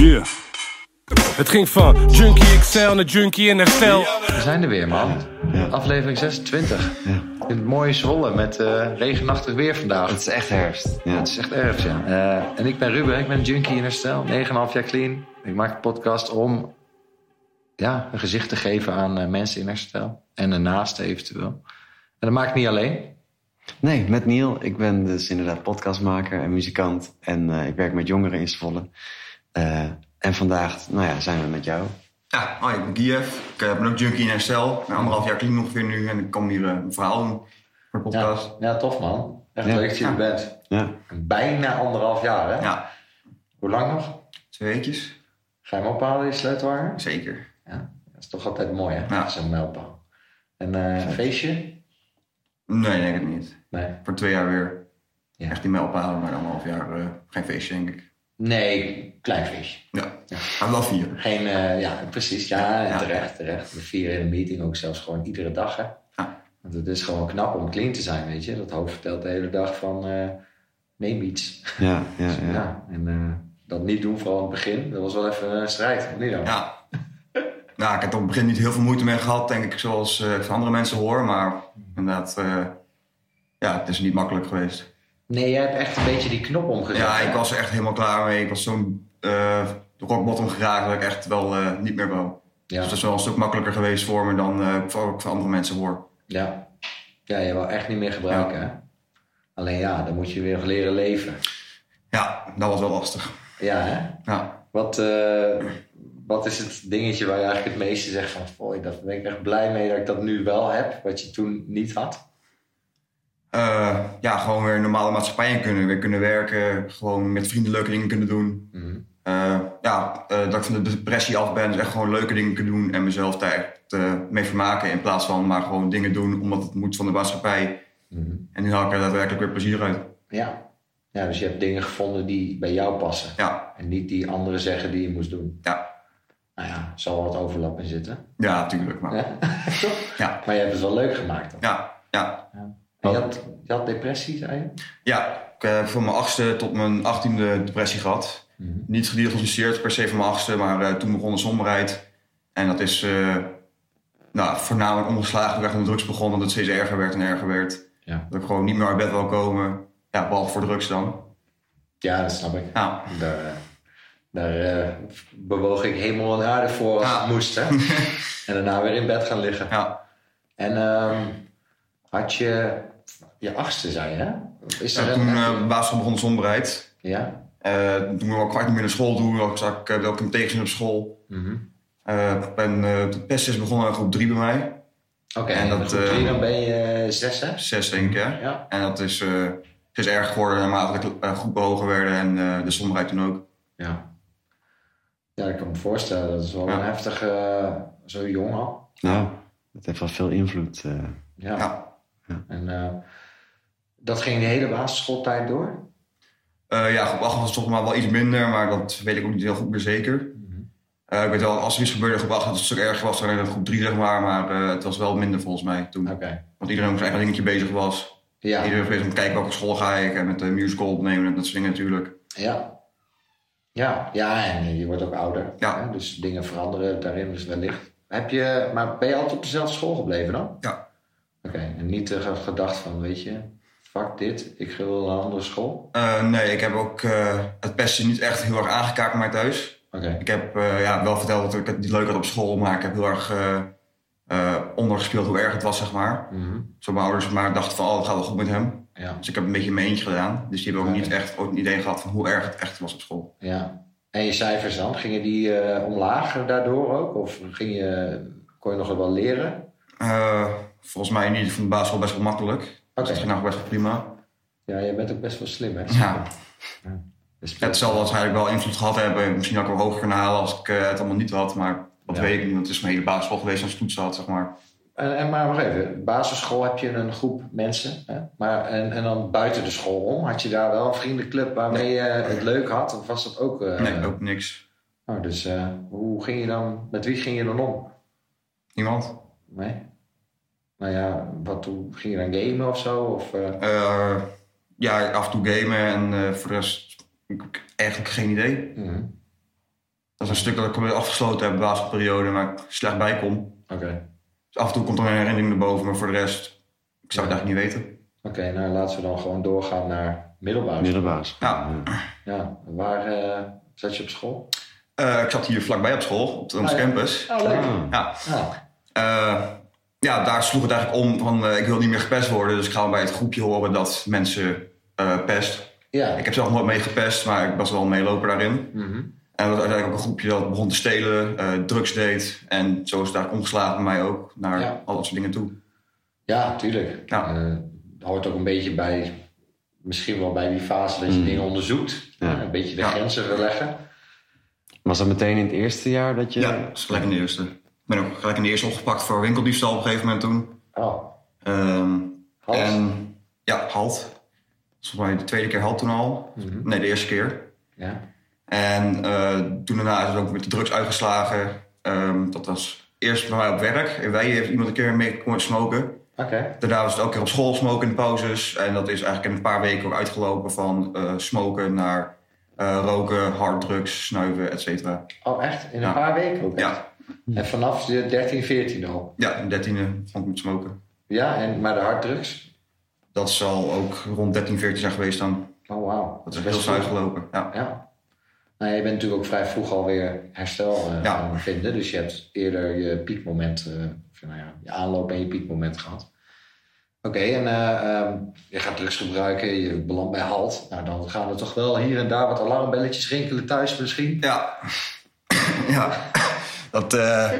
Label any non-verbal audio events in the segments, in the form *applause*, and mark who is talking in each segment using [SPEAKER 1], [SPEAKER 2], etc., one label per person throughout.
[SPEAKER 1] Yeah. Het ging van Junkie XL naar Junkie in herstel.
[SPEAKER 2] We zijn er weer, man. Aflevering 26. In het mooie Zwolle met eh, regenachtig weer vandaag.
[SPEAKER 3] Het is echt herfst. Ja.
[SPEAKER 2] Het is echt erg, ja. Eh, en ik ben Ruben, ik ben junkie in herstel. 9,5 jaar clean. Ik maak een podcast om ja, een gezicht te geven aan eh, mensen in herstel. En ernaast eventueel. En dat maak ik niet alleen.
[SPEAKER 3] Nee, met Niel. Ik ben dus inderdaad podcastmaker en muzikant. En eh, ik werk met jongeren in Zwolle. Eh, en vandaag nou ja, zijn we met jou.
[SPEAKER 4] Ja, hoi, ik ben Kiev. Ik eh, ben ook junkie in herstel. Na anderhalf jaar clean ongeveer nu. En ik kom hier eh, een verhaal doen voor de
[SPEAKER 2] Ja,
[SPEAKER 4] podcast.
[SPEAKER 2] ja tof man. Echt leuk dat je er bent.
[SPEAKER 3] Ja.
[SPEAKER 2] Bijna anderhalf jaar, hè?
[SPEAKER 4] Ja,
[SPEAKER 2] Hoe lang nog?
[SPEAKER 4] twee weekjes.
[SPEAKER 2] Ga je hem ophalen, die sleutelhanger?
[SPEAKER 4] Zeker.
[SPEAKER 2] Ja, dat is toch altijd mooi, hè?
[SPEAKER 4] Ja.
[SPEAKER 2] Zo'n mijlpaal. En eh, een feestje?
[SPEAKER 4] Nee, denk ik niet.
[SPEAKER 2] Nee.
[SPEAKER 4] Voor twee jaar weer.
[SPEAKER 2] Ja.
[SPEAKER 4] Echt die ophalen, maar anderhalf jaar eh, geen feestje, denk ik.
[SPEAKER 2] Nee, klein feestje.
[SPEAKER 4] Ja, maar wel vier.
[SPEAKER 2] Geen, eh, ja, precies. Ja, en
[SPEAKER 4] Ja.
[SPEAKER 2] terecht, terecht. We vieren in een meeting ook zelfs gewoon iedere dag, hè.
[SPEAKER 4] Ja.
[SPEAKER 2] Want het is gewoon knap om clean te zijn, weet je. Dat hoofd vertelt de hele dag van, eh, neem iets.
[SPEAKER 3] Ja, ja, *laughs*
[SPEAKER 2] Ja.
[SPEAKER 3] ja.
[SPEAKER 2] en eh, dat niet doen, vooral in het begin, dat was wel even een strijd. Niet dan?
[SPEAKER 4] Ja. Nou, ik heb er op het begin niet heel veel moeite mee gehad, denk ik, zoals eh, ik van andere mensen hoor. Maar inderdaad, eh, ja, het is niet makkelijk geweest.
[SPEAKER 2] Nee, jij hebt echt een beetje die knop omgezet.
[SPEAKER 4] Ja,
[SPEAKER 2] hè?
[SPEAKER 4] ik was er echt helemaal klaar mee. Ik was zo'n uh, rock bottom geraakt dat ik echt wel eh, niet meer wou.
[SPEAKER 2] Ja,
[SPEAKER 4] Dus dat is wel een stuk makkelijker geweest voor me dan eh voor, andere mensen hoor.
[SPEAKER 2] ja. ja, je wil echt niet meer gebruiken, hè. Alleen ja, dan moet je weer leren leven.
[SPEAKER 4] Ja, dat was wel lastig.
[SPEAKER 2] Ja, hè?
[SPEAKER 4] Ja.
[SPEAKER 2] Wat, eh, wat is het dingetje waar je eigenlijk het meeste zegt van... Fooi, daar ben ik echt blij mee dat ik dat nu wel heb, wat je toen niet had?
[SPEAKER 4] Eh, ja, gewoon weer normale maatschappij in kunnen. Weer kunnen werken, gewoon met vrienden leuke dingen kunnen doen.
[SPEAKER 2] Mhm.
[SPEAKER 4] Eh, ja, eh, dat ik van de depressie af ben, dus echt gewoon leuke dingen kunnen doen en mezelf daar echt mee vermaken. In plaats van maar gewoon dingen doen omdat het moet van de maatschappij.
[SPEAKER 2] Mhm.
[SPEAKER 4] En nu haal ik er daadwerkelijk weer plezier uit.
[SPEAKER 2] Ja. ja, dus je hebt dingen gevonden die bij jou passen.
[SPEAKER 4] Ja,
[SPEAKER 2] En niet die anderen zeggen die je moest doen.
[SPEAKER 4] ja,
[SPEAKER 2] Nou ja, zal wel wat overlap in zitten.
[SPEAKER 4] ja, natuurlijk. Maar,
[SPEAKER 2] Ja?
[SPEAKER 4] ja, *laughs*
[SPEAKER 2] maar je hebt het wel leuk gemaakt dan.
[SPEAKER 4] ja, ja.
[SPEAKER 2] En je, had, je had depressie, zei je?
[SPEAKER 4] Ja, ik heb van mijn achtste tot mijn achttiende depressie gehad.
[SPEAKER 2] Mhm.
[SPEAKER 4] Niet gediagnosticeerd per se van mijn achtste, maar eh, toen begon de somberheid. En dat is eh, nou, voornamelijk omgeslagen echt aan de drugs begon, dat het steeds erger werd en erger werd.
[SPEAKER 2] Ja.
[SPEAKER 4] Dat ik gewoon niet meer uit bed wil komen, ja, behalve voor drugs dan.
[SPEAKER 2] Ja, dat snap ik.
[SPEAKER 4] Ja,
[SPEAKER 2] Daar, eh, daar eh, bewoog ik hemel en aarde voor als
[SPEAKER 4] Ja.
[SPEAKER 2] het moest. Hè? *laughs* en daarna weer in bed gaan liggen.
[SPEAKER 4] ja.
[SPEAKER 2] En ehm, had je je achtste, zei je, hè? Is
[SPEAKER 4] Ja,
[SPEAKER 2] er
[SPEAKER 4] toen
[SPEAKER 2] een...
[SPEAKER 4] eh basisschool begon de somberheid.
[SPEAKER 2] ja?
[SPEAKER 4] Eh, toen ik ook kwart niet meer naar school doen, zag ik uh, ook een tegenzin op school.
[SPEAKER 2] Mhm.
[SPEAKER 4] Eh, ik ben, eh, de pest is begonnen in groep 3 bij mij.
[SPEAKER 2] Oké,
[SPEAKER 4] En
[SPEAKER 2] en
[SPEAKER 4] dat,
[SPEAKER 2] groep drie,
[SPEAKER 4] eh,
[SPEAKER 2] dan ben je zes, hè?
[SPEAKER 4] Zes denk ik, hè?
[SPEAKER 2] Ja.
[SPEAKER 4] En dat is, eh, is erg geworden naarmate uh, groepen hoger werden en eh, de somberheid toen ook.
[SPEAKER 2] Ja. Ja, ik kan me voorstellen. Dat is wel
[SPEAKER 4] Ja.
[SPEAKER 2] een heftige... eh, zo jong al.
[SPEAKER 3] Nou, dat heeft wel veel invloed. eh.
[SPEAKER 2] Ja.
[SPEAKER 4] Ja.
[SPEAKER 2] En eh, dat ging de hele basisschooltijd door?
[SPEAKER 4] Eh, ja, groep 8 was het toch maar wel iets minder, maar dat weet ik ook niet heel goed meer zeker. Eh, ik weet wel, als er iets gebeurde groep 8 dat het een stuk erger was dan in groep 3, zeg maar. Maar het was wel minder volgens mij toen.
[SPEAKER 2] Oké.
[SPEAKER 4] Want iedereen op zijn eigen dingetje bezig was.
[SPEAKER 2] Ja.
[SPEAKER 4] Iedereen was bezig om te kijken welke school ga ik en met de musical opnemen en dat soort dingen natuurlijk.
[SPEAKER 2] Ja. Ja, ja, en je wordt ook ouder.
[SPEAKER 4] Ja.
[SPEAKER 2] Hè? Dus dingen veranderen daarin dus wellicht. Heb je, maar ben je altijd op dezelfde school gebleven dan?
[SPEAKER 4] Ja.
[SPEAKER 2] Oké, en niet uh, gedacht van, weet je, fuck dit, ik wil een andere school?
[SPEAKER 4] Uh, nee, ik heb ook uh, het pesten niet echt heel erg aangekaart bij mij thuis.
[SPEAKER 2] Oké. Okay.
[SPEAKER 4] Ik heb ja, wel verteld dat ik het niet leuk had op school, maar ik heb heel erg ondergespeeld hoe erg het was, zeg maar.
[SPEAKER 2] Mm -hmm.
[SPEAKER 4] Zo mijn ouders maar dachten van, oh, het gaat wel goed met hem.
[SPEAKER 2] Ja.
[SPEAKER 4] Dus ik heb een beetje in mijn eentje gedaan. Dus die hebben ook okay. niet echt ook een idee gehad van hoe erg het echt was op school.
[SPEAKER 2] Ja. En je cijfers dan, gingen die omlaag daardoor ook? Of ging je, kon je nog wel leren?
[SPEAKER 4] Uh, volgens mij niet. Ik vond de basisschool best wel makkelijk.
[SPEAKER 2] Okay.
[SPEAKER 4] Dus dat ging nou best wel prima.
[SPEAKER 2] Ja, je bent ook best wel slim, hè?
[SPEAKER 4] Ja.
[SPEAKER 2] ja.
[SPEAKER 4] Dus het zal waarschijnlijk wel invloed gehad hebben. Misschien ook wel hoger kunnen halen als ik uh, het allemaal niet had. Maar dat ja. weet ik niet. Want het is mijn hele basisschool geweest als ik toetsen had, zeg maar.
[SPEAKER 2] En, en maar wacht even, basisschool heb je een groep mensen. Hè? Maar, en, en dan buiten de school om, had je daar wel een vriendenclub waarmee
[SPEAKER 4] nee.
[SPEAKER 2] je het leuk had? Of was dat ook... Uh,
[SPEAKER 4] nee, ook niks.
[SPEAKER 2] Oh, dus uh, hoe ging je dan, met wie ging je dan om?
[SPEAKER 4] Niemand.
[SPEAKER 2] Nee? Nou ja, wat toen, ging je dan gamen of zo? Of,
[SPEAKER 4] uh... ja, af en toe gamen en voor de rest eigenlijk geen idee.
[SPEAKER 2] Mm -hmm.
[SPEAKER 4] Dat is een stuk dat ik compleet afgesloten heb de basisperiode, maar ik slecht bij kom.
[SPEAKER 2] Oké.
[SPEAKER 4] Dus af en toe komt er een herinnering naar boven, maar voor de rest, ik zou het eigenlijk niet weten.
[SPEAKER 2] Oké, nou laten we dan gewoon doorgaan naar middelbare school.
[SPEAKER 3] Middelbaas.
[SPEAKER 4] Ja.
[SPEAKER 2] Ja, waar eh, zat je op school?
[SPEAKER 4] Eh, ik zat hier vlakbij op school, op onze
[SPEAKER 2] Ah, ja.
[SPEAKER 4] campus.
[SPEAKER 2] Oh, leuk.
[SPEAKER 3] Ah.
[SPEAKER 4] Ja.
[SPEAKER 2] Ah,
[SPEAKER 4] Eh, ja, daar sloeg het eigenlijk om van eh, ik wil niet meer gepest worden. Dus ik ga bij het groepje horen dat mensen eh, pest.
[SPEAKER 2] ja.
[SPEAKER 4] Ik heb zelf nooit mee gepest, maar ik was wel een meeloper daarin.
[SPEAKER 2] Mhm.
[SPEAKER 4] En dat was uiteindelijk ook een groepje dat begon te stelen, eh, drugs deed. En zo is het daar omgeslagen bij mij ook, naar
[SPEAKER 2] Ja.
[SPEAKER 4] al dat soort dingen toe.
[SPEAKER 2] Ja, tuurlijk.
[SPEAKER 4] Ja.
[SPEAKER 2] Eh, het hoort ook een beetje bij, misschien wel bij die fase dat je
[SPEAKER 3] Mm.
[SPEAKER 2] dingen onderzoekt.
[SPEAKER 3] Ja.
[SPEAKER 2] Een beetje de
[SPEAKER 4] Ja.
[SPEAKER 2] grenzen verleggen.
[SPEAKER 3] Was dat meteen in het eerste jaar dat je...
[SPEAKER 4] Ja, dat is gelijk in de eerste. Ik ben ook gelijk in de eerste opgepakt voor winkeldiefstal op een gegeven moment toen.
[SPEAKER 2] Oh,
[SPEAKER 4] Ehm,
[SPEAKER 2] halt.
[SPEAKER 4] En ja, halt. Volgens mij de tweede keer halt toen al.
[SPEAKER 2] Mhm.
[SPEAKER 4] Nee, de eerste keer.
[SPEAKER 2] Ja.
[SPEAKER 4] En eh, toen daarna is het ook met de drugs uitgeslagen. Ehm, dat was eerst bij mij op werk. En wij heeft iemand een keer mee komen smoken.
[SPEAKER 2] Oké.
[SPEAKER 4] Daarna was het ook keer op school smoken in de pauzes. En dat is eigenlijk in een paar weken ook uitgelopen van eh, smoken naar eh, roken, harddrugs, snuiven, et cetera.
[SPEAKER 2] Oh, echt? In een paar weken ook? echt?
[SPEAKER 4] Ja,
[SPEAKER 2] En vanaf de 13, 14 al?
[SPEAKER 4] ja, in dertiende vond ik met smoken.
[SPEAKER 2] Ja, en, maar de harddrugs?
[SPEAKER 4] Dat zal ook rond 13, 14 zijn geweest dan.
[SPEAKER 2] Oh, wauw.
[SPEAKER 4] Dat is heel snel uitgelopen. Ja.
[SPEAKER 2] Ja. Nou, je bent natuurlijk ook vrij vroeg alweer herstel eh,
[SPEAKER 4] Ja.
[SPEAKER 2] gaan vinden. Dus je hebt eerder je piekmoment, eh, of, nou ja, je aanloop en je piekmoment gehad. Oké, en eh, ehm, je gaat drugs gebruiken, je belandt bij halt. Nou, dan gaan er toch wel hier en daar wat alarmbelletjes rinkelen thuis misschien.
[SPEAKER 4] Ja. *coughs* ja. Dat, eh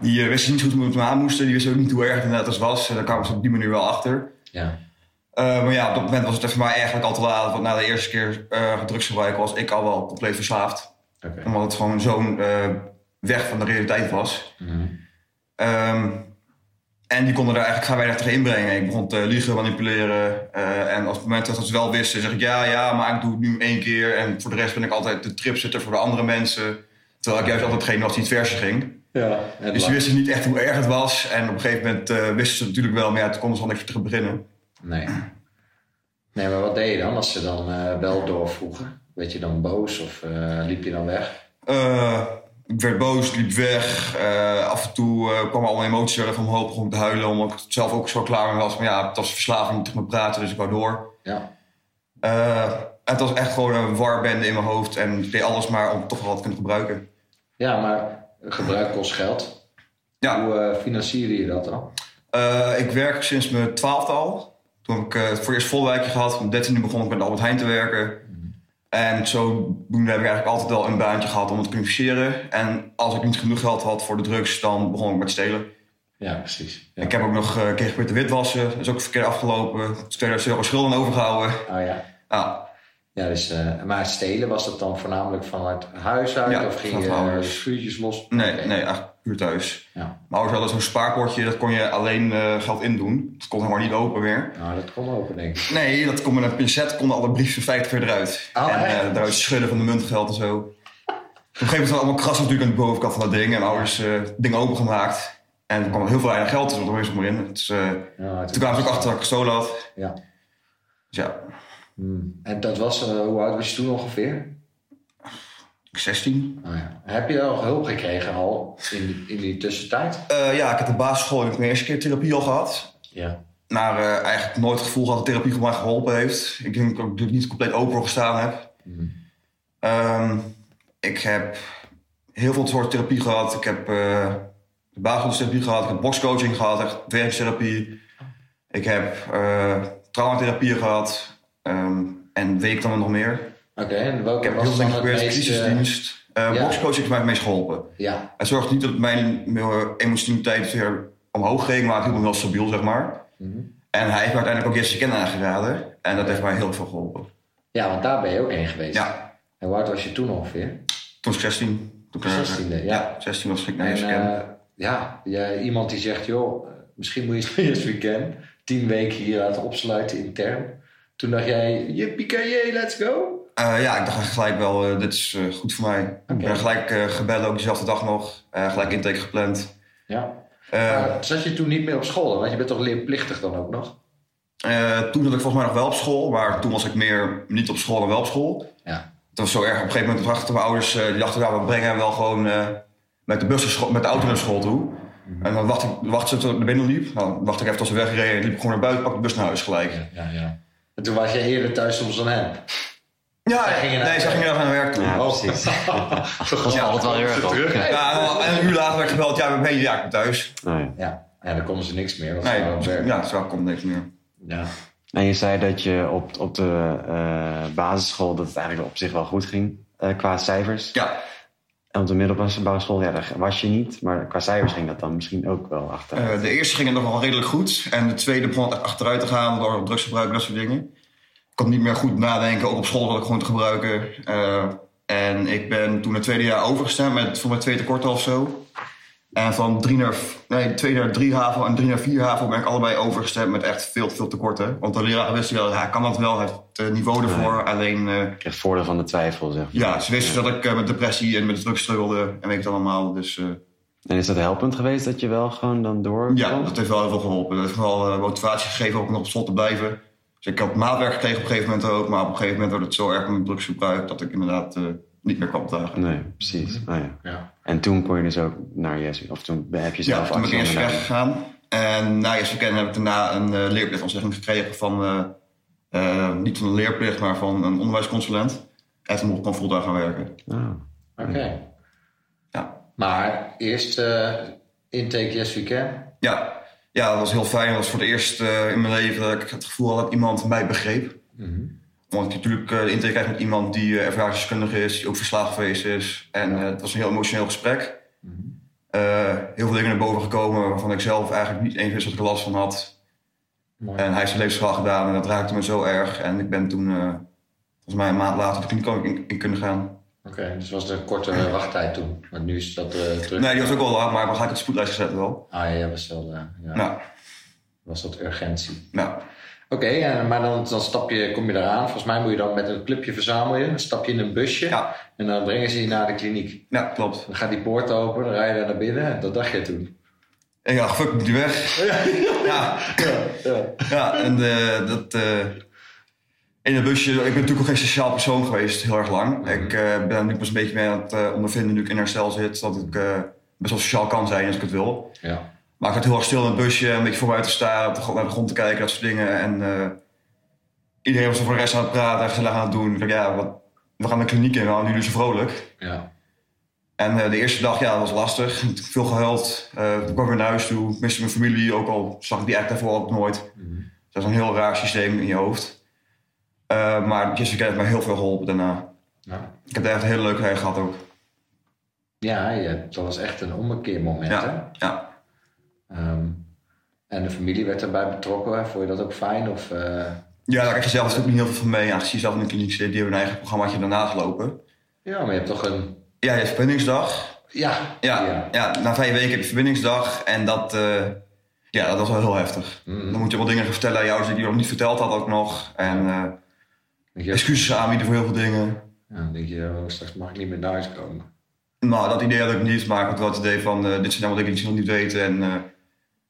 [SPEAKER 4] die uh, wisten niet goed hoe het me aan moesten. Die wisten ook niet hoe erg het inderdaad was. En daar kwamen ze op die manier wel achter.
[SPEAKER 2] Ja.
[SPEAKER 4] Eh, maar ja, op dat moment was het voor mij eigenlijk al te laat. Want na de eerste keer uh, drugsgebruik was ik al wel compleet verslaafd. Omdat het gewoon zo'n uh, weg van de realiteit was.
[SPEAKER 2] Mhm.
[SPEAKER 4] Um, en die konden daar eigenlijk gaan weinig tegen inbrengen. Ik begon te liegen, manipuleren. Uh, en op het moment dat ze het wel wisten, zeg ik ja, ja, maar ik doe het nu één keer. En voor de rest ben ik altijd de tripzitter voor de andere mensen. Terwijl ik juist altijd degene was die het verse ging.
[SPEAKER 2] Ja,
[SPEAKER 4] dus die wisten niet echt hoe erg het was. En op een gegeven moment uh, wisten ze natuurlijk wel, maar ja, toen konden ze al niks terug beginnen.
[SPEAKER 2] Nee. Nee, maar wat deed je dan als ze dan uh, wel doorvroegen? Werd je dan boos of uh, liep je dan weg?
[SPEAKER 4] ik werd boos, liep weg. Af en toe kwam al emoties weer even omhoog, begon te huilen. Omdat ik zelf ook zo klaar mee was. Maar ja, het was verslaving, niet tegen me praten, dus ik wou door.
[SPEAKER 2] Ja.
[SPEAKER 4] Uh, het was echt gewoon een warbende in mijn hoofd. En ik deed alles maar om toch wel te kunnen gebruiken.
[SPEAKER 2] Ja, maar gebruik kost geld.
[SPEAKER 4] Ja.
[SPEAKER 2] Hoe financierde je dat dan?
[SPEAKER 4] ik werk sinds mijn twaalfde al. Toen heb ik het voor eerst volwijkje gehad. Op mijn dertiende begon ik met Albert Heijn te werken. En zodoende heb ik eigenlijk altijd wel een baantje gehad om het te financieren. En als ik niet genoeg geld had voor de drugs, dan begon ik met stelen.
[SPEAKER 2] Ja, precies. Ja.
[SPEAKER 4] Ik heb ook nog een keer geprobeerd te witwassen. Dat is ook verkeerd afgelopen. 2000 euro schulden overgehouden.
[SPEAKER 2] Oh ja.
[SPEAKER 4] Ja.
[SPEAKER 2] Ja, dus, uh, maar stelen, was dat dan voornamelijk vanuit huis uit?
[SPEAKER 4] Ja,
[SPEAKER 2] of ging je schuurtjes los?
[SPEAKER 4] Nee, okay. nee, echt puur thuis.
[SPEAKER 2] Ja.
[SPEAKER 4] Mijn ouders hadden zo'n spaarpotje, dat kon je alleen uh, geld indoen. Dat kon helemaal niet open meer.
[SPEAKER 2] Nou, dat kon open, denk ik.
[SPEAKER 4] Nee, dat kon met een pincet, konden alle briefjes 50 weer eruit.
[SPEAKER 2] Oh,
[SPEAKER 4] en uh, daaruit schudden van de muntgeld en zo. Op een gegeven moment was allemaal kras natuurlijk aan de bovenkant van dat ding. En ouders uh, dingen opengemaakt. En er kwam heel veel weinig geld dus er was maar in. Dus, ja, toen kwamen ze ook achter dat ik gestolen had.
[SPEAKER 2] Ja.
[SPEAKER 4] Dus ja.
[SPEAKER 2] Hmm. En dat was, uh, hoe oud was je toen ongeveer?
[SPEAKER 4] 16.
[SPEAKER 2] Oh, ja. Heb je al hulp gekregen al in die, in die tussentijd?
[SPEAKER 4] Uh, ja, ik heb de basisschool heb ik mijn eerste keer therapie al gehad.
[SPEAKER 2] Ja.
[SPEAKER 4] Maar uh, eigenlijk nooit het gevoel gehad dat therapie mij geholpen heeft. Ik denk dat ik niet compleet open voor gestaan heb.
[SPEAKER 2] Hmm.
[SPEAKER 4] Um, ik heb heel veel soorten therapie gehad. Ik heb uh, de basisschooltherapie gehad. Ik heb boxcoaching gehad. Echt werktherapie. Ik heb traumatherapie gehad. Um, en weet ik dan nog meer.
[SPEAKER 2] Oké, okay, en welke
[SPEAKER 4] ik heb
[SPEAKER 2] was
[SPEAKER 4] heel veel geprobeerd.
[SPEAKER 2] meest,
[SPEAKER 4] Crisisdienst. Uh, ja. Boxcoaching heeft mij het meest geholpen.
[SPEAKER 2] Ja.
[SPEAKER 4] Het zorgt niet dat mijn emotionaliteit weer omhoog ging, maar het hield me wel stabiel, zeg maar.
[SPEAKER 2] Mm -hmm.
[SPEAKER 4] En hij heeft me uiteindelijk ook Jesse Ken aangeraden. En dat heeft mij heel veel geholpen.
[SPEAKER 2] Ja, want daar ben je ook heen geweest.
[SPEAKER 4] Ja.
[SPEAKER 2] En hoe oud was je toen ongeveer?
[SPEAKER 4] Toen was ik 16. Toen
[SPEAKER 2] 16e, ja.
[SPEAKER 4] ja. 16 was ik naar Jesse Ken.
[SPEAKER 2] Uh, ja, ja, iemand die zegt, joh, misschien moet je *laughs* eens weekend. Tien weken hier laten opsluiten intern. Toen dacht jij, yippie let's go.
[SPEAKER 4] Uh, ja, ik dacht gelijk wel, uh, dit is uh, goed voor mij. Okay. Ik ben gelijk gebeld, ook diezelfde dag nog. gelijk intake gepland.
[SPEAKER 2] Ja. maar zat je toen niet meer op school? Want je bent toch leerplichtig dan ook nog?
[SPEAKER 4] toen zat ik volgens mij nog wel op school. Maar toen was ik meer niet op school dan wel op school.
[SPEAKER 2] Ja.
[SPEAKER 4] Toen was zo erg. Op een gegeven moment dachten mijn ouders, eh, die dachten, nou, we brengen hem wel gewoon eh, met, de bus met de auto naar school toe. En dan wacht ik, wacht ze tot ik naar binnen liep. Dan wacht ik even tot ze weggereden. en liep ik gewoon naar buiten, pak de bus naar huis gelijk.
[SPEAKER 2] Ja, ja. En toen was je eerder thuis soms dan hem.
[SPEAKER 4] Ja,
[SPEAKER 2] Zij gingen
[SPEAKER 4] nee, zij gingen naar naar werk toe.
[SPEAKER 3] Ja,
[SPEAKER 2] Oh.
[SPEAKER 3] precies. *laughs*
[SPEAKER 2] Toch
[SPEAKER 3] Dat valt wel heel erg op.
[SPEAKER 4] Ja, en een uur later werd gebeld, ja, ben je ja, ik ben thuis.
[SPEAKER 3] Nou ja.
[SPEAKER 2] Ja, ja, dan konden ze niks meer. want ze
[SPEAKER 4] Nee, ja, zo komt niks meer.
[SPEAKER 2] Ja.
[SPEAKER 3] En je zei dat je op, op de eh, basisschool dat het eigenlijk op zich wel goed ging eh, qua cijfers.
[SPEAKER 4] Ja,
[SPEAKER 3] En op de middelbare school, ja, daar was je niet. Maar qua cijfers ging dat dan misschien ook wel achter.
[SPEAKER 4] eh, de eerste ging nog wel redelijk goed. En de tweede begon achteruit te gaan door drugsgebruik dat soort dingen. Ik kon niet meer goed nadenken, ook op school dat ik gewoon te gebruiken. Eh, en ik ben toen het tweede jaar overgestemd met voor mij twee tekorten of zo. En van drie naar, nee, twee naar drie HAVO en drie naar vier HAVO ben ik allebei overgestemd met echt veel veel tekorten. Want de leraar wist wel, hij kan dat wel, hij heeft het niveau ervoor. Alleen, eh,
[SPEAKER 3] Je kreeg voordeel van de twijfel, zeg maar.
[SPEAKER 4] ja, ze wisten dat ik eh, met depressie en met drugs struggelde en weet ik het allemaal. Dus eh,
[SPEAKER 3] En is dat helpend geweest dat je wel gewoon dan door
[SPEAKER 4] ja, dat heeft wel heel veel geholpen. Dat heeft vooral eh, motivatie gegeven om nog op school te blijven. Dus ik had maatwerk gekregen op een gegeven moment ook. Maar op een gegeven moment werd het zo erg met drugsgebruik dat ik inderdaad eh, niet meer kwam dagen.
[SPEAKER 3] Nee, precies. Nou ja.
[SPEAKER 2] Ja.
[SPEAKER 3] En toen kon je dus ook naar Jesu. Of toen heb je
[SPEAKER 4] Ja,
[SPEAKER 3] zelf
[SPEAKER 4] toen ben ik eerst weggegaan. En na eerst weekend heb ik daarna een uh, leerplichtontzegging gekregen van... eh, eh, niet van een leerplicht, maar van een onderwijsconsulent. En toen mocht ik fulltime gaan werken.
[SPEAKER 3] Ah.
[SPEAKER 2] Oké.
[SPEAKER 4] Ja.
[SPEAKER 2] Maar eerst eh, intake Yes We Can.
[SPEAKER 4] Ja. ja, dat was heel fijn. Dat was voor het eerst eh, in mijn leven dat ik het gevoel had dat iemand mij begreep. Want ik natuurlijk eh, de intake krijg met iemand die uh, ervaringsdeskundige is, die ook verslagen geweest is. En uh, het was een heel emotioneel gesprek. Uh, heel veel dingen naar boven gekomen waarvan ik zelf eigenlijk niet eens wist wat ik er last van had.
[SPEAKER 2] Mooi.
[SPEAKER 4] En hij heeft zijn levensverhaal gedaan en dat raakte me zo erg. En ik ben toen, uh, volgens mij een maand later, de kliniek in, in kunnen gaan.
[SPEAKER 2] Oké, okay, dus was er een korte *clears throat* wachttijd toen. Maar nu is dat uh, terug.
[SPEAKER 4] Nee, die was ook wel lang, maar we gaan ik op de spoedlijst gezet wel.
[SPEAKER 2] Ah ja, was wel. ja.
[SPEAKER 4] Nou.
[SPEAKER 2] Was dat urgentie?
[SPEAKER 4] Nou.
[SPEAKER 2] Oké, okay, maar dan, dan stap je, kom je eraan. Volgens mij moet je dan met een clubje verzamelen. Dan stap je in een busje.
[SPEAKER 4] Ja.
[SPEAKER 2] En dan brengen ze je naar de kliniek.
[SPEAKER 4] Ja, klopt.
[SPEAKER 2] Dan gaat die poort open, dan rij je daar naar binnen. Dat dacht je toen?
[SPEAKER 4] En ja, fuck, moet die weg.
[SPEAKER 2] Ja.
[SPEAKER 4] Ja.
[SPEAKER 2] ja.
[SPEAKER 4] ja en uh, dat... Uh, in het busje, ik ben natuurlijk ook geen sociaal persoon geweest, heel erg lang. Mm -hmm. Ik uh, ben nu pas een beetje mee aan het ondervinden nu ik in herstel zit, dat ik best wel sociaal kan zijn als ik het wil.
[SPEAKER 2] Ja.
[SPEAKER 4] Maar ik had heel erg stil in het busje, een beetje voor mij uit te staren, op de, naar de grond te kijken, dat soort dingen. En uh, iedereen was er voor de rest aan het praten en gezellig aan het doen. Ik dacht, ja, wat, we gaan de kliniek in, we jullie zo vrolijk.
[SPEAKER 2] Ja.
[SPEAKER 4] En uh, de eerste dag, ja, dat was lastig. Veel gehuild. Uh, toen kwam ik weer naar huis toe. Ik miste mijn familie, ook al zag ik die echt daarvoor ook nooit. Mm -hmm. Dat is een heel raar systeem in je hoofd. Uh, maar Jessica heeft mij heel veel geholpen daarna.
[SPEAKER 2] Ja.
[SPEAKER 4] Ik heb daar echt een hele leuke tijd gehad ook.
[SPEAKER 2] Ja, ja, dat was echt een ommekeermoment.
[SPEAKER 4] Ja,
[SPEAKER 2] hè?
[SPEAKER 4] ja.
[SPEAKER 2] Um, en de familie werd erbij betrokken. Vond je dat ook fijn? Of, uh...
[SPEAKER 4] Ja, daar krijg je zelf natuurlijk niet heel veel van mee. Aangezien je zelf in de kliniek zit, die hebben een eigen programmaatje daarna gelopen.
[SPEAKER 2] Ja, maar je hebt toch een...
[SPEAKER 4] Ja, je hebt verbindingsdag.
[SPEAKER 2] Ja.
[SPEAKER 4] Ja, ja. ja na vijf weken heb je verbindingsdag. En dat, uh, ja, dat was wel heel heftig. Mm. Dan moet je wel dingen vertellen aan jou die je nog niet verteld had ook nog. En uh, excuses aanbieden voor heel veel dingen.
[SPEAKER 2] Ja, dan denk je, oh, straks mag ik niet meer naar huis komen.
[SPEAKER 4] Nou, dat idee had ik niet, maar ik had wel het idee van, uh, dit zijn allemaal dingen die ze nog niet weten. En.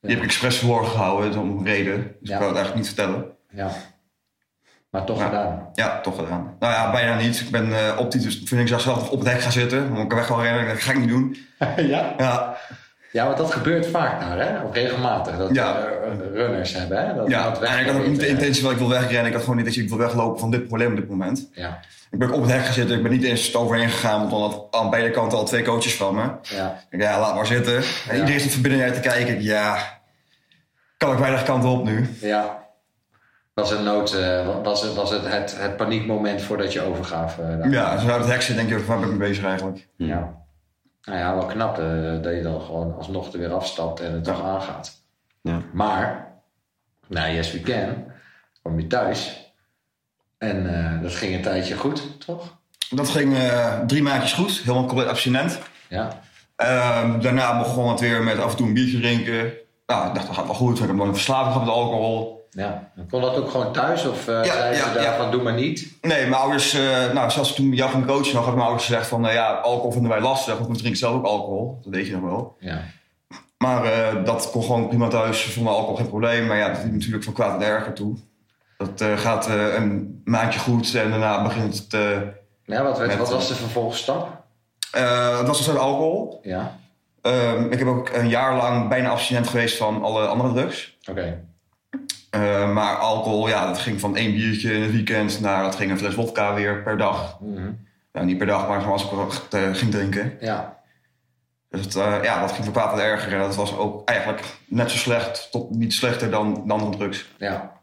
[SPEAKER 4] Die heb ik expres verborgen gehouden, om een reden. Dus ik wou het eigenlijk niet vertellen.
[SPEAKER 2] Ja. Maar toch gedaan?
[SPEAKER 4] Ja, toch gedaan. Nou ja, bijna niet. Ik ben uh, op die, dus vind ik zelf op het hek gaan zitten. Moet ik weg gaan rennen. Dat ga ik niet doen. *laughs*
[SPEAKER 2] ja?
[SPEAKER 4] Ja.
[SPEAKER 2] Ja, want dat gebeurt vaak nou, hè? Of regelmatig. Dat
[SPEAKER 4] ja.
[SPEAKER 2] runners hebben, hè? Dat
[SPEAKER 4] ja, en ik had ook niet de intentie dat ik wil wegrennen. Ik had gewoon niet dat ik wil weglopen van dit probleem op dit moment.
[SPEAKER 2] Ja.
[SPEAKER 4] Ik ben op het hek gaan zitten. Ik ben niet eens overheen gegaan. Want dan had aan beide kanten al twee coaches van me.
[SPEAKER 2] Ja.
[SPEAKER 4] Ik ja, laat maar zitten. En ja. iedereen zit van binnenuit te kijken. Ja, kan ik weinig kanten op nu.
[SPEAKER 2] Ja. Was het, nood, uh, was het, was het, het, het paniekmoment voordat je overgaf? Uh,
[SPEAKER 4] ja, zo uit het hek zitten denk je, waar ben ik mee bezig eigenlijk?
[SPEAKER 2] Ja. Nou ja, wel knap uh, dat je dan gewoon alsnog er weer afstapt en het
[SPEAKER 4] ja.
[SPEAKER 2] toch aangaat.
[SPEAKER 3] Ja.
[SPEAKER 2] Maar, nou, Yes We Can, kwam je thuis. En uh, dat ging een tijdje goed, toch?
[SPEAKER 4] Dat ging uh, drie maandjes goed, helemaal compleet abstinent.
[SPEAKER 2] Ja.
[SPEAKER 4] Uh, daarna begon het weer met af en toe een biertje drinken. Nou, ik dacht, dat gaat wel goed. Ik heb nog een verslaving gehad met alcohol.
[SPEAKER 2] Ja, kon dat ook gewoon thuis? Of uh, ja, zeiden ja, ze daarvan, ja. doe maar niet?
[SPEAKER 4] Nee, mijn ouders, uh, nou, zelfs toen jou van coach nog, had mijn ouders gezegd van, uh, ja, alcohol vinden wij lastig, want we drinken zelf ook alcohol. Dat weet je nog wel.
[SPEAKER 2] Ja.
[SPEAKER 4] Maar uh, dat kon gewoon prima thuis, vonden alcohol geen probleem. Maar ja, dat liep natuurlijk van kwaad en erger toe. Dat gaat een maandje goed en daarna begint het
[SPEAKER 2] Ja, wat,
[SPEAKER 4] Met-
[SPEAKER 2] wat was de vervolgstap?
[SPEAKER 4] Eh, dat was dus alcohol.
[SPEAKER 2] Ja,
[SPEAKER 4] Ehm, ik heb ook een jaar lang bijna abstinent geweest van alle andere drugs.
[SPEAKER 2] oké.
[SPEAKER 4] Eh, maar alcohol, ja, dat ging van één biertje in het weekend naar dat ging een fles vodka weer per dag.
[SPEAKER 2] Mhm.
[SPEAKER 4] Nou, niet per dag, maar gewoon als ik wat, eh, ging drinken.
[SPEAKER 2] Ja,
[SPEAKER 4] Dus het, eh, ja, dat ging kwaad tot erger. En dat was ook eigenlijk net zo slecht, tot niet slechter dan de andere drugs.
[SPEAKER 2] ja.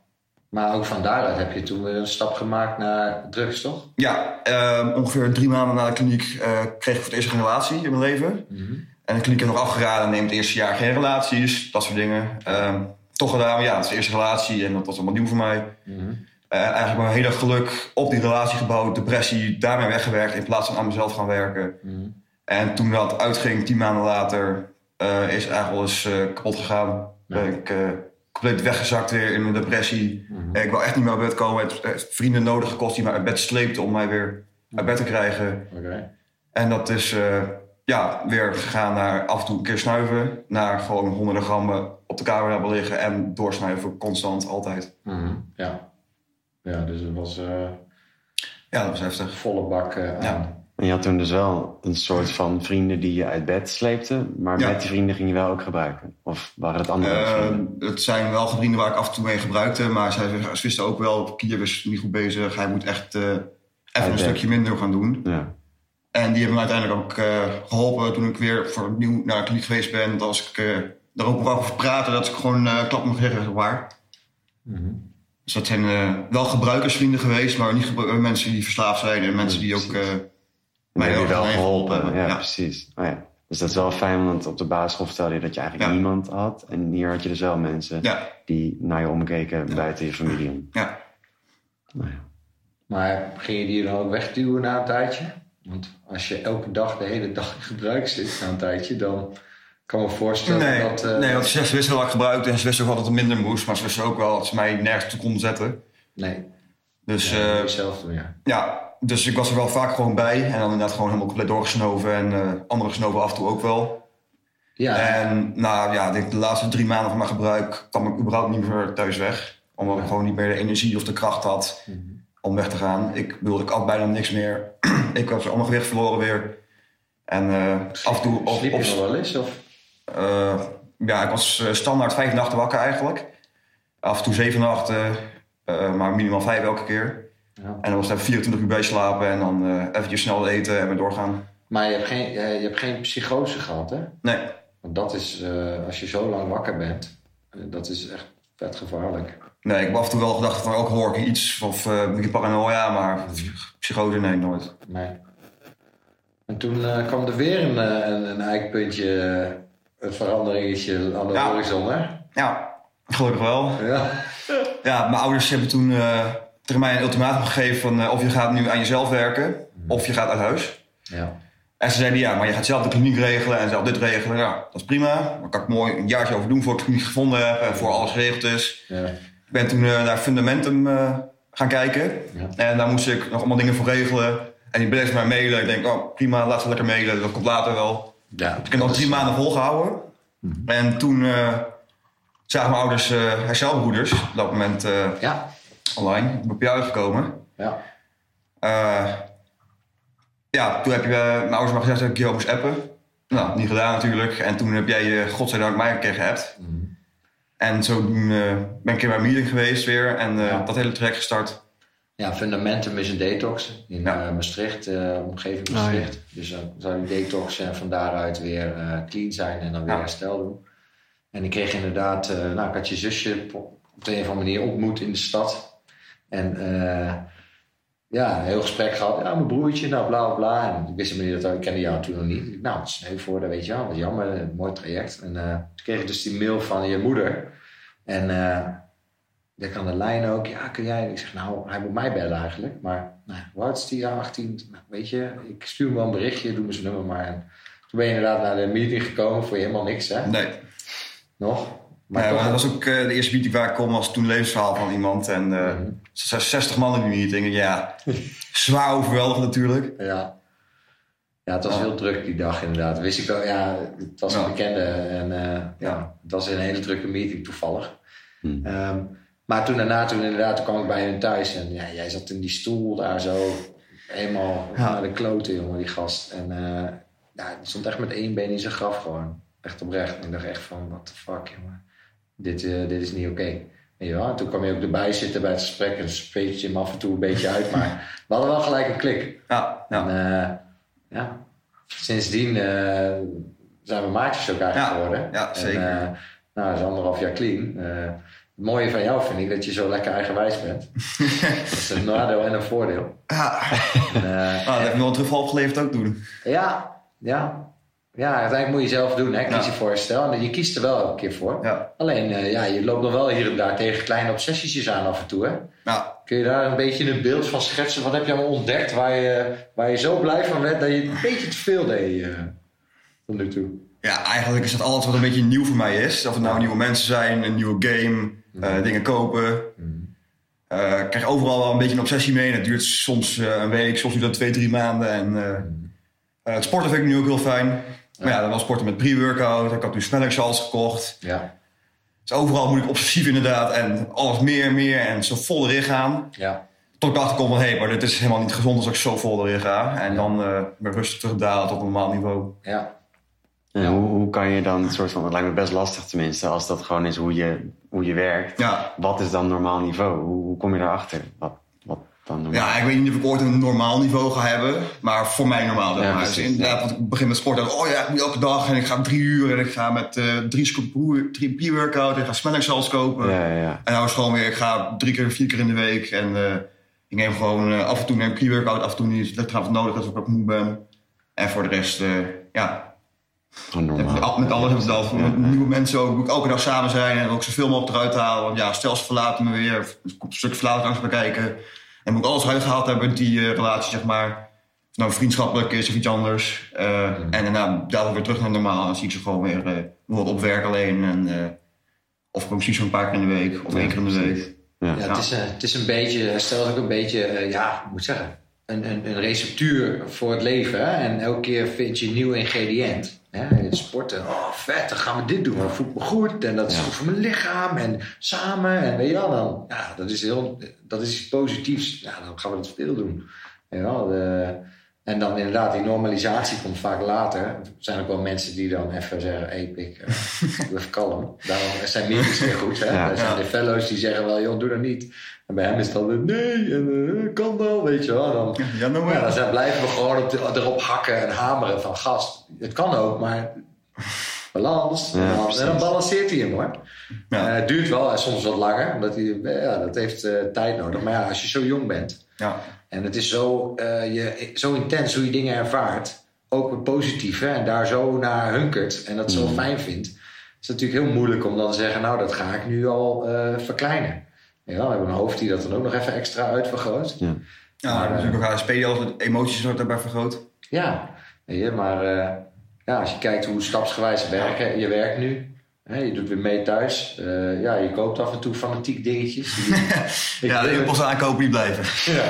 [SPEAKER 2] Maar ook van daaruit heb je toen weer een stap gemaakt naar drugs, toch?
[SPEAKER 4] Ja, ehm, ongeveer drie maanden na de kliniek kreeg ik voor het eerst een relatie in mijn leven. En de kliniek heeft nog afgeraden, neem het eerste jaar geen relaties, dat soort dingen. Ehm, toch gedaan, ja, het is de eerste relatie en dat was allemaal nieuw voor mij. Eh, eigenlijk mijn hele geluk op die relatie gebouwd, depressie daarmee weggewerkt in plaats van aan mezelf gaan werken. En toen dat uitging, tien maanden later, eh, is eigenlijk alles eh, kapot gegaan. Ben ik compleet weggezakt weer in mijn depressie. Eh, ik wou echt niet meer uit bed komen. Het heeft vrienden nodig gekost die mij uit bed sleepten om mij weer uit bed te krijgen. En dat is ja, weer gegaan naar af en toe een keer snuiven. Naar gewoon honderden grammen op de kamer hebben liggen en doorsnuiven, constant, altijd.
[SPEAKER 2] Mhm. Ja. Ja, dus het was eh,
[SPEAKER 4] Ja, dat was heftig.
[SPEAKER 2] volle bak eh, aan.
[SPEAKER 4] Ja.
[SPEAKER 3] En je had toen dus wel een soort van vrienden die je uit bed sleepten. Maar
[SPEAKER 4] Ja.
[SPEAKER 3] met die vrienden ging je wel ook gebruiken. Of waren het andere
[SPEAKER 4] Eh,
[SPEAKER 3] vrienden?
[SPEAKER 4] het zijn wel vrienden waar ik af en toe mee gebruikte, maar zij ze wisten ook wel, Kiev is niet goed bezig, hij moet echt eh, even een
[SPEAKER 3] bed.
[SPEAKER 4] stukje minder gaan doen.
[SPEAKER 3] Ja.
[SPEAKER 4] En die hebben me uiteindelijk ook eh, geholpen toen ik weer voor opnieuw naar de kliniek geweest ben. Dat als ik eh daar ook over praten, dat ik gewoon eh klap mag zeggen, waar. Dus dat zijn eh, wel gebruikersvrienden geweest, maar niet gebru- mensen die verslaafd zijn en mensen die ook eh, mij heel
[SPEAKER 3] wel geholpen.
[SPEAKER 4] hebben.
[SPEAKER 3] Ja,
[SPEAKER 4] Ja.
[SPEAKER 3] precies. Oh, ja. Dus dat is wel fijn, want op de basisschool vertelde je dat je eigenlijk
[SPEAKER 4] Ja.
[SPEAKER 3] niemand had. En hier had je dus wel mensen
[SPEAKER 4] Ja,
[SPEAKER 3] die naar je omkeken buiten je familie.
[SPEAKER 4] ja.
[SPEAKER 3] Nou ja.
[SPEAKER 2] Maar ging je die dan ook wegduwen na een tijdje? Want als je elke dag de hele dag in gebruik zit na een tijdje, dan kan ik me voorstellen
[SPEAKER 4] Nee,
[SPEAKER 2] dat... eh,
[SPEAKER 4] nee, want ze wisten dat ik gebruikte en ze wisten ook wel dat het minder moest, maar ze wisten ook wel dat ze mij nergens toe konden zetten.
[SPEAKER 2] nee.
[SPEAKER 4] Dus
[SPEAKER 2] Ja,
[SPEAKER 4] eh,
[SPEAKER 2] zelf doen, ja.
[SPEAKER 4] ja, dus ik was er wel vaak gewoon bij en dan inderdaad gewoon helemaal compleet doorgesnoven en eh anderen gesnoven af en toe ook wel.
[SPEAKER 2] Ja,
[SPEAKER 4] En nou ja, de laatste drie maanden van mijn gebruik kwam ik überhaupt niet meer thuis weg. Omdat ik gewoon niet meer de energie of de kracht had
[SPEAKER 2] Mhm.
[SPEAKER 4] Om weg te gaan. Ik bedoel, ik had bijna niks meer. *clears throat* ik was allemaal gewicht verloren weer. En eh, af en toe op,
[SPEAKER 2] je wel eens? Of?
[SPEAKER 4] eh, ja, ik was eh, standaard vijf nachten wakker eigenlijk. Af en toe zeven nachten, maar minimaal vijf elke keer.
[SPEAKER 2] Ja.
[SPEAKER 4] En dan was het even 24 uur bij slapen en dan eh eventjes snel eten en weer doorgaan.
[SPEAKER 2] Maar je hebt, geen, je hebt geen psychose gehad, hè?
[SPEAKER 4] Nee,
[SPEAKER 2] Want dat is, als je zo lang wakker bent, dat is echt vet gevaarlijk.
[SPEAKER 4] Nee, ik heb af en toe wel gedacht van ook hoor ik iets of eh een beetje paranoia, maar psychose nee, nooit.
[SPEAKER 2] Nee. En toen eh, kwam er weer een, eh, een, een eikpuntje, eh, een veranderingetje aan de
[SPEAKER 4] Ja.
[SPEAKER 2] horizon, hè?
[SPEAKER 4] Ja, gelukkig wel.
[SPEAKER 2] Ja.
[SPEAKER 4] Ja, mijn ouders hebben toen eh, tegen mij een ultimatum gegeven van eh, of je gaat nu aan jezelf werken of je gaat uit huis.
[SPEAKER 2] Ja.
[SPEAKER 4] En ze zeiden ja, maar je gaat zelf de kliniek regelen en zelf dit regelen. Ja, dat is prima. Daar kan ik mooi een jaartje over doen voor ik de kliniek gevonden heb en voor alles geregeld is.
[SPEAKER 2] ja.
[SPEAKER 4] Ik ben toen eh, naar Fundamentum eh, gaan kijken.
[SPEAKER 2] Ja.
[SPEAKER 4] En daar moest ik nog allemaal dingen voor regelen. En die bleef mij mailen. Ik denk, oh prima, laat ze lekker mailen. Dat komt later wel.
[SPEAKER 2] ja.
[SPEAKER 4] Ik heb nog drie maanden volgehouden. En toen eh, zagen mijn ouders eh herstelbroeders. Op dat moment
[SPEAKER 2] Ja.
[SPEAKER 4] online. Ik ben op jou gekomen.
[SPEAKER 2] Ja.
[SPEAKER 4] Ja, toen heb je mijn ouders maar gezegd dat ik jou moest appen. Nou, niet gedaan natuurlijk. En toen heb jij, godzijdank, mij een keer geappt. En zo ben ik een keer bij een meeting geweest weer. En eh,
[SPEAKER 2] Ja.
[SPEAKER 4] dat hele traject gestart.
[SPEAKER 2] Ja, Fundamentum is een detox in
[SPEAKER 4] Ja.
[SPEAKER 2] eh, Maastricht, eh, omgeving
[SPEAKER 3] Oh, ja.
[SPEAKER 2] Maastricht. Dus dan zou je detoxen en van daaruit weer eh, clean zijn en dan weer
[SPEAKER 4] Ja.
[SPEAKER 2] herstel doen. En ik kreeg inderdaad, eh, nou, ik had je zusje op, op de een of andere manier ontmoet in de stad. En eh, ja, een heel gesprek gehad. Ja, mijn broertje, nou bla bla. En ik wist helemaal niet dat ik kende jou toen nog niet. Nou, het is heel voor, dat weet je wel. Wat jammer, een mooi traject. En eh, toen kreeg ik dus die mail van je moeder. En eh ik aan de lijn ook, ja, kun jij? Ik zeg, nou, hij moet mij bellen eigenlijk. Maar, nou, hoe oud is die? Ja, 18. Nou, weet je, ik stuur hem wel een berichtje, doe me zijn nummer maar. En toen ben je inderdaad naar de meeting gekomen voor je helemaal niks, hè?
[SPEAKER 4] Nee.
[SPEAKER 2] Nog?
[SPEAKER 4] Maar, ja, dat was ook eh, de eerste meeting waar ik kom als toen levensverhaal van iemand. En eh
[SPEAKER 2] Mhm.
[SPEAKER 4] 60 man in die meeting. Ja, zwaar overweldigend natuurlijk.
[SPEAKER 2] Ja. Ja, het was heel druk die dag inderdaad. Wist ik wel, ja, het was een
[SPEAKER 4] Ja.
[SPEAKER 2] bekende en eh, ja, het was een hele drukke meeting toevallig. Ehm, maar toen daarna, toen inderdaad, toen kwam ik bij hun thuis en ja, jij zat in die stoel daar zo helemaal naar de kloten, jongen, die gast. En eh, ja, stond echt met één been in zijn graf gewoon. Echt oprecht. En ik dacht echt van, what the fuck, jongen. Dit, eh, dit is niet oké. Wel? En toen kwam je ook erbij zitten bij het gesprek. En spreekt je hem af en toe een beetje uit. Maar we hadden wel gelijk een klik.
[SPEAKER 4] Ja, ja.
[SPEAKER 2] En eh, ja, sindsdien eh, zijn we maatjes ook eigenlijk
[SPEAKER 4] Ja,
[SPEAKER 2] geworden.
[SPEAKER 4] ja, zeker.
[SPEAKER 2] En, nou, dat is anderhalf jaar clean. Het mooie van jou vind ik dat je zo lekker eigenwijs bent. *laughs* dat is een nadeel en een voordeel.
[SPEAKER 4] ja.
[SPEAKER 2] En,
[SPEAKER 4] Nou, dat wel een terugval opgeleverd ook doen.
[SPEAKER 2] ja, ja. Ja, uiteindelijk moet je zelf doen, hè? Kies
[SPEAKER 4] Ja.
[SPEAKER 2] je voor herstel. En je kiest er wel elke keer voor.
[SPEAKER 4] Ja.
[SPEAKER 2] Alleen, eh, ja, je loopt nog wel hier en daar tegen kleine obsessies aan af en toe, hè?
[SPEAKER 4] Ja,
[SPEAKER 2] Kun je daar een beetje een beeld van schetsen? Wat heb je allemaal ontdekt waar je, waar je zo blij van werd dat je het een beetje te veel deed eh, tot nu toe?
[SPEAKER 4] ja, eigenlijk is dat alles wat een beetje nieuw voor mij is. Of het nou nieuwe mensen zijn, een nieuwe game, eh, dingen kopen. Eh, ik krijg overal wel een beetje een obsessie mee. Dat duurt soms een week, soms duurt dat twee, drie maanden. En, eh, het sporten vind ik nu ook heel fijn. Maar ja, dan wel sporten met pre-workout. Ik had nu smellingsals gekocht.
[SPEAKER 2] Ja,
[SPEAKER 4] Dus overal moet ik obsessief inderdaad. En alles meer, meer en zo vol erin gaan.
[SPEAKER 2] ja,
[SPEAKER 4] Tot ik kom van, hé, maar dit is helemaal niet gezond als ik zo vol erin ga. En dan eh weer rustig terugdalen tot een normaal niveau.
[SPEAKER 2] ja.
[SPEAKER 3] En
[SPEAKER 2] Ja.
[SPEAKER 3] hoe, hoe kan je dan, een soort van, het lijkt me best lastig tenminste, als dat gewoon is hoe je, hoe je werkt.
[SPEAKER 4] Ja,
[SPEAKER 3] Wat is dan normaal niveau? Hoe, hoe kom je daarachter? Wat,
[SPEAKER 4] Ja, ik weet niet of ik ooit een normaal niveau ga hebben, maar voor mij normaal. zeg
[SPEAKER 3] Ja,
[SPEAKER 4] maar. dus inderdaad, want ik begin met sporten. Oh ja, ik moet elke dag en ik ga drie uur en ik ga met eh, drie scoop drie pre-workout en ik ga smellingsals kopen.
[SPEAKER 3] ja, ja.
[SPEAKER 4] En nou is gewoon weer, ik ga drie keer, vier keer in de week en eh, ik neem gewoon eh, af en toe ik pre-workout, af en toe niet. Dat gaat nodig als ik ook moe ben. En voor de rest, ja,
[SPEAKER 3] normaal.
[SPEAKER 4] met alles hebben we al. Met nieuwe mensen ook, moet ik elke dag samen zijn en ook zoveel mogelijk eruit halen. Want ja, stel ze verlaten me weer, er een stuk verlaten langs me kijken. En moet ik alles uitgehaald hebben, die eh, relatie, zeg maar. Nou vriendschappelijk is of iets anders. Eh, En daarna dadelijk weer terug naar normaal. Dan zie ik ze gewoon weer eh, bijvoorbeeld op werk alleen. En, eh, of misschien zo'n paar keer in de week, of
[SPEAKER 3] Ja,
[SPEAKER 4] één keer in de
[SPEAKER 3] precies.
[SPEAKER 4] week.
[SPEAKER 3] Ja.
[SPEAKER 2] Ja, het, is, een- het is een beetje, herstel is ook een beetje, ja, hoe moet ik zeggen, een, een, een receptuur voor het leven. Hè? En elke keer vind je een nieuw ingrediënt. Hè? Het sporten, oh vet, dan gaan we dit doen, dan voel ik me goed. En dat is goed voor mijn lichaam en samen. En weet je wel, dan, ja, dat is, heel, dat is iets positiefs. Ja, dan gaan we dat veel doen. De- en dan inderdaad, die normalisatie komt vaak later. Er zijn ook wel mensen die dan even zeggen: hey, pik, eh, *laughs* even kalm. Daarom zijn meetings weer goed. Hè?
[SPEAKER 3] Ja.
[SPEAKER 2] er zijn
[SPEAKER 4] Ja.
[SPEAKER 2] de fellows die zeggen wel: joh, doe dat niet. En bij hem is het dan: weer, nee, en, eh, kan wel, weet je wel. Dan,
[SPEAKER 4] Ja, nou
[SPEAKER 2] ja, dan zijn, blijven we gewoon op de- erop hakken en hameren van gast. Het kan ook, maar balans.
[SPEAKER 3] Ja,
[SPEAKER 2] en, dan,
[SPEAKER 3] precies.
[SPEAKER 2] en dan balanceert hij hem hoor.
[SPEAKER 4] Ja.
[SPEAKER 2] Eh, het duurt wel en soms wat langer, omdat hij, eh, ja, dat heeft eh, tijd nodig. Maar ja, als je zo jong bent
[SPEAKER 4] Ja.
[SPEAKER 2] en het is zo, eh, je, zo intens hoe je dingen ervaart, ook het positieve, en daar zo naar hunkert en dat zo fijn vindt, is het natuurlijk heel moeilijk om dan te zeggen: Nou, dat ga ik nu al eh, verkleinen. Ja, we hebben een hoofd die dat dan ook nog even extra uitvergroot.
[SPEAKER 3] Ja.
[SPEAKER 4] Ja,
[SPEAKER 2] Maar,
[SPEAKER 4] natuurlijk ook HSP, als het emoties wordt daarbij vergroot.
[SPEAKER 2] Ja, je, maar eh, ja, als je kijkt hoe stapsgewijs werken, je werkt nu. Hè, je doet weer mee thuis. Eh, ja, je koopt af en toe fanatiek dingetjes. *laughs*
[SPEAKER 4] Ja, de impulsen aankopen die blijven. *laughs*
[SPEAKER 2] ja,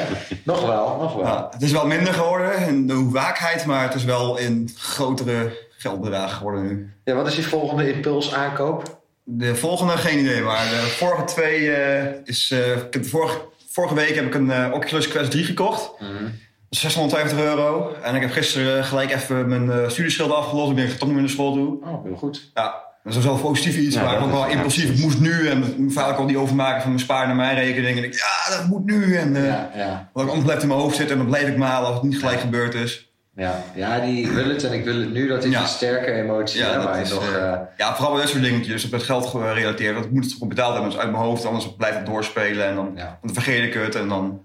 [SPEAKER 2] nog wel, nog wel.
[SPEAKER 4] Ja, het is wel minder geworden in de hoevaakheid, maar het is wel in grotere geldbedragen geworden nu.
[SPEAKER 2] Ja, wat is je volgende impuls aankoop?
[SPEAKER 4] De volgende, geen idee, maar de vorige twee eh, is... eh, ik de vorige, vorige week heb ik een eh, Oculus Quest 3 gekocht.
[SPEAKER 2] Mhm.
[SPEAKER 4] 650 euro. En ik heb gisteren gelijk even mijn studieschuld afgelost. Ik ik ga toch niet meer naar school toe.
[SPEAKER 2] Oh, heel goed.
[SPEAKER 4] Ja, dat is wel positief iets,
[SPEAKER 3] Ja,
[SPEAKER 4] maar ook
[SPEAKER 3] is-
[SPEAKER 4] wel impulsief. het moest nu en mijn vader kon die overmaken van mijn spaar naar mijn rekening. En ik, ja, dat moet nu. En
[SPEAKER 2] Ja, ja,
[SPEAKER 4] wat anders blijft in mijn hoofd zitten en dan blijf ik malen als het niet gelijk gebeurd is.
[SPEAKER 2] Ja. ja, die wil het en ik wil het nu. Dat is
[SPEAKER 4] Ja.
[SPEAKER 2] een sterke emotie.
[SPEAKER 4] Ja, dat is,
[SPEAKER 2] nog,
[SPEAKER 4] eh,
[SPEAKER 2] eh,
[SPEAKER 4] ja, vooral bij dat soort dingetjes, het geld gerelateerd. Want ik moet het gewoon betaald hebben, dus uit mijn hoofd, anders blijf ik doorspelen en dan,
[SPEAKER 2] Ja.
[SPEAKER 4] dan vergeet ik het. En, dan,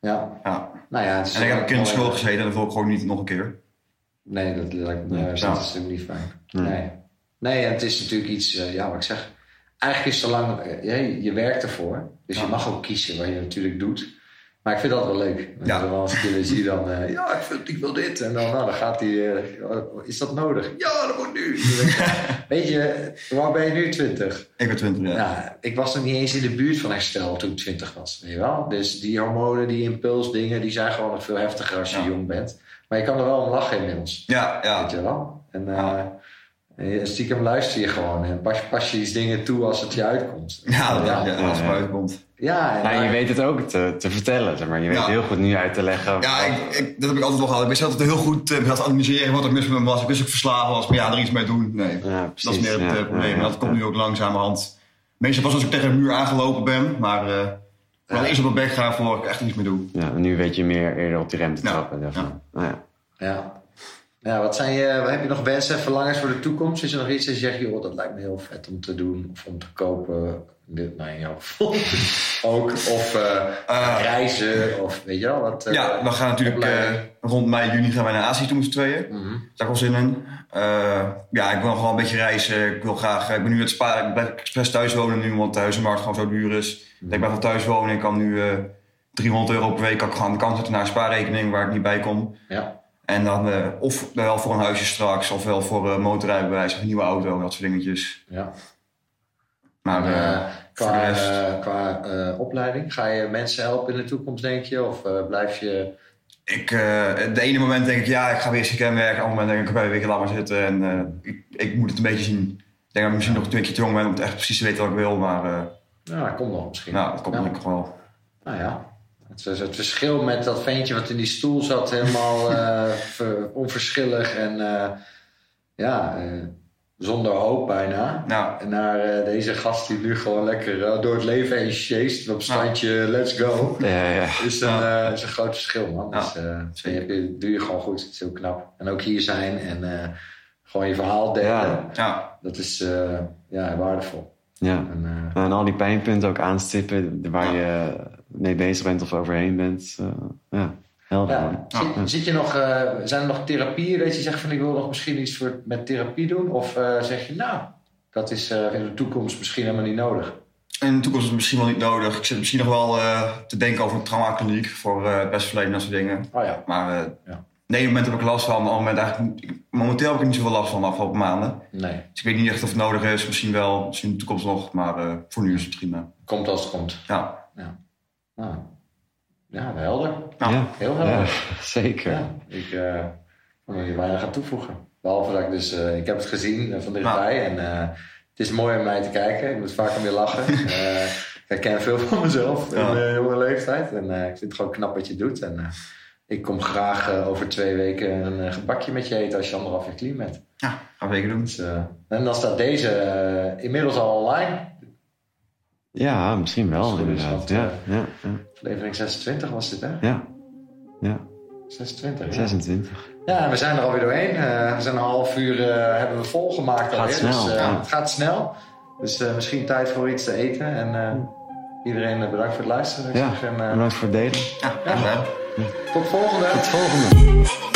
[SPEAKER 2] ja.
[SPEAKER 4] ja.
[SPEAKER 2] Nou ja, het is
[SPEAKER 4] en ik heb een kind school gezeten en dat wil ik gewoon niet nog een keer.
[SPEAKER 2] Nee, dat lijkt me
[SPEAKER 3] Nee,
[SPEAKER 2] dat is natuurlijk niet fijn.
[SPEAKER 3] Nee.
[SPEAKER 2] Nee. Nee, en het is natuurlijk iets, eh, ja, wat ik zeg. Eigenlijk is het zo lang, eh, je, je werkt ervoor. Dus je mag ook kiezen wat je natuurlijk doet. Maar ik vind dat wel leuk.
[SPEAKER 4] Ja.
[SPEAKER 2] Ja. Als ik zie dan, eh, ja, ik, vind, ik wil dit. En dan, nou, dan gaat hij, eh, is dat nodig? Ja, dat moet nu. *laughs* Weet je, waar ben je nu 20?
[SPEAKER 4] Ik ben 20 jaar.
[SPEAKER 2] Ja, ik was nog niet eens in de buurt van herstel toen ik 20 was. Weet je wel? Dus die hormonen, die impulsdingen, die zijn gewoon nog veel heftiger als je
[SPEAKER 4] Ja.
[SPEAKER 2] jong bent. Maar je kan er wel om lachen inmiddels.
[SPEAKER 4] Ja, ja.
[SPEAKER 2] Weet je wel? En, eh,
[SPEAKER 4] Ja.
[SPEAKER 2] En je- stiekem luister je gewoon en pas, pas je iets dingen toe als het je uitkomt.
[SPEAKER 4] Ja, ja,
[SPEAKER 2] ja.
[SPEAKER 4] als het maar uitkomt.
[SPEAKER 2] Ja, en
[SPEAKER 3] Ja, en je weet het ook te, te vertellen, zeg maar. Je weet
[SPEAKER 4] Ja.
[SPEAKER 3] heel goed nu uit te leggen.
[SPEAKER 4] Ja, ik, ik, dat heb ik altijd wel gehad. Ik wist altijd heel goed uh, te analyseren wat er mis met me was. Ik wist ook verslagen was, maar ja, er iets mee doen. Nee,
[SPEAKER 3] Ja,
[SPEAKER 4] dat is
[SPEAKER 3] precies.
[SPEAKER 4] meer het
[SPEAKER 3] Ja,
[SPEAKER 4] eh, probleem.
[SPEAKER 3] ja,
[SPEAKER 4] En dat
[SPEAKER 3] ja,
[SPEAKER 4] komt
[SPEAKER 3] ja.
[SPEAKER 4] nu ook langzamerhand. Meestal pas als ik tegen een muur aangelopen ben, maar eh vooral
[SPEAKER 2] Ja.
[SPEAKER 4] eerst op mijn bek gaan voor ik echt iets meer doe.
[SPEAKER 3] Ja, en nu weet je meer eerder op die rem te
[SPEAKER 4] Ja,
[SPEAKER 3] trappen. maar. Nou ja.
[SPEAKER 2] Ja. Wat zijn je, heb je nog wensen en verlangens voor de toekomst? Is er nog iets dat je zegt, joh, dat lijkt me heel vet om te doen of om te kopen? Dit, nou, in jouw geval *laughs* ook. Of eh,
[SPEAKER 4] Eh,
[SPEAKER 2] reizen, of weet je wel wat? eh,
[SPEAKER 4] ja, we gaan natuurlijk eh, rond mei, juni gaan wij naar Azië toe met z'n tweeën.
[SPEAKER 2] Mhm.
[SPEAKER 4] Daar heb ik wel zin in. Ja, ik wil gewoon een beetje reizen. Ik wil graag, ik ben nu het sparen, ik blijf expres thuis wonen nu, omdat de huizenmarkt gewoon zo duur is. Ik blijf wel thuis wonen. Ik kan nu eh 300 euro per week kan ik gewoon aan de kant zetten naar een spaarrekening waar ik niet bij kom.
[SPEAKER 2] Ja.
[SPEAKER 4] En dan eh, of wel voor een huisje straks, of wel voor een motorrijbewijs of een nieuwe auto, dat soort dingetjes.
[SPEAKER 2] ja.
[SPEAKER 4] Maar
[SPEAKER 2] En,
[SPEAKER 4] eh,
[SPEAKER 2] qua qua opleiding, ga je mensen helpen in de toekomst, denk je? Of blijf je...
[SPEAKER 4] Ik, de ene moment denk ik, ja, ik ga weer eens werken. Het andere moment denk ik, ik ga weer laat maar zitten. En ik, ik moet het een beetje zien. Ik denk dat ik misschien nog een beetje te jong ben om het echt precies te weten wat ik wil. Maar
[SPEAKER 2] Nou, dat komt nog misschien.
[SPEAKER 4] nou, dat komt
[SPEAKER 2] Ja.
[SPEAKER 4] denk ik wel.
[SPEAKER 2] Nou ja, het, is het verschil met dat ventje wat in die stoel zat, helemaal *laughs* eh, ver- onverschillig en eh, ja, eh, zonder hoop bijna.
[SPEAKER 4] Nou,
[SPEAKER 2] En naar eh, deze gast die nu gewoon lekker eh, door het leven heen sjeest op standje let's go.
[SPEAKER 3] Ja, ja. *laughs*
[SPEAKER 2] Is een, eh, is een groot verschil, man. Dus eh, heb je- doe je gewoon goed. Het is heel knap. En ook hier zijn en eh, gewoon je verhaal delen.
[SPEAKER 3] Ja.
[SPEAKER 4] ja,
[SPEAKER 2] Dat is eh, ja, waardevol.
[SPEAKER 3] ja.
[SPEAKER 2] En, eh,
[SPEAKER 3] Nou, En al die pijnpunten ook aanstippen waar je mee bezig bent of overheen bent. eh, ja, helder.
[SPEAKER 2] Ja. Zit, zit je nog, eh, zijn er nog therapieën dat je zegt van ik wil nog misschien iets voor, met therapie doen? Of eh, zeg je nou, dat is eh, in de toekomst misschien helemaal niet nodig?
[SPEAKER 4] in de toekomst is het misschien wel niet nodig. Ik zit misschien nog wel eh, te denken over een traumakliniek voor eh het beste verleden en dat soort dingen.
[SPEAKER 2] Oh ja.
[SPEAKER 4] Maar eh
[SPEAKER 2] Ja.
[SPEAKER 4] nee, op het moment heb ik last van. Op het moment eigenlijk, momenteel heb ik er niet zoveel last van de afgelopen maanden.
[SPEAKER 2] Nee,
[SPEAKER 4] Dus ik weet niet echt of het nodig is. Misschien wel, misschien in de toekomst nog. Maar eh, voor nu is het prima.
[SPEAKER 2] komt als het komt.
[SPEAKER 4] Ja,
[SPEAKER 2] Nou, ja, helder.
[SPEAKER 4] Nou,
[SPEAKER 3] ja.
[SPEAKER 2] Heel helder.
[SPEAKER 3] Ja, *laughs* zeker.
[SPEAKER 2] Ja, ik eh kan er hier weinig aan toevoegen. Behalve dat ik dus, eh, ik heb het gezien eh, van dichtbij en eh, het is mooi om mij te kijken. Ik moet vaak om je lachen. *laughs* Eh, ik herken veel van mezelf
[SPEAKER 4] Ja.
[SPEAKER 2] in mijn jonge leeftijd en eh, ik vind het gewoon knap wat je doet. En eh, ik kom graag eh, over twee weken een eh, gebakje met je eten als je anderhalf jaar clean bent.
[SPEAKER 4] ja gaan we zeker doen.
[SPEAKER 2] Dus, eh, en dan staat deze eh, inmiddels al online.
[SPEAKER 3] Ja, misschien wel, inderdaad. Ja,
[SPEAKER 2] eh,
[SPEAKER 3] ja, ja,
[SPEAKER 2] Levering 26 was dit, hè?
[SPEAKER 3] ja, ja.
[SPEAKER 2] 26. ja.
[SPEAKER 3] 26.
[SPEAKER 2] Ja, we zijn er alweer doorheen. Eh, we zijn een half uur eh, hebben we volgemaakt
[SPEAKER 3] Gaat
[SPEAKER 2] alweer.
[SPEAKER 3] snel,
[SPEAKER 2] dus, eh,
[SPEAKER 3] ja.
[SPEAKER 2] Het gaat snel. Dus eh, misschien tijd voor iets te eten. En eh, iedereen eh, bedankt voor het luisteren.
[SPEAKER 3] Ja,
[SPEAKER 2] en, eh,
[SPEAKER 3] bedankt voor het delen.
[SPEAKER 4] Ja,
[SPEAKER 2] tot volgende.
[SPEAKER 3] Tot volgende.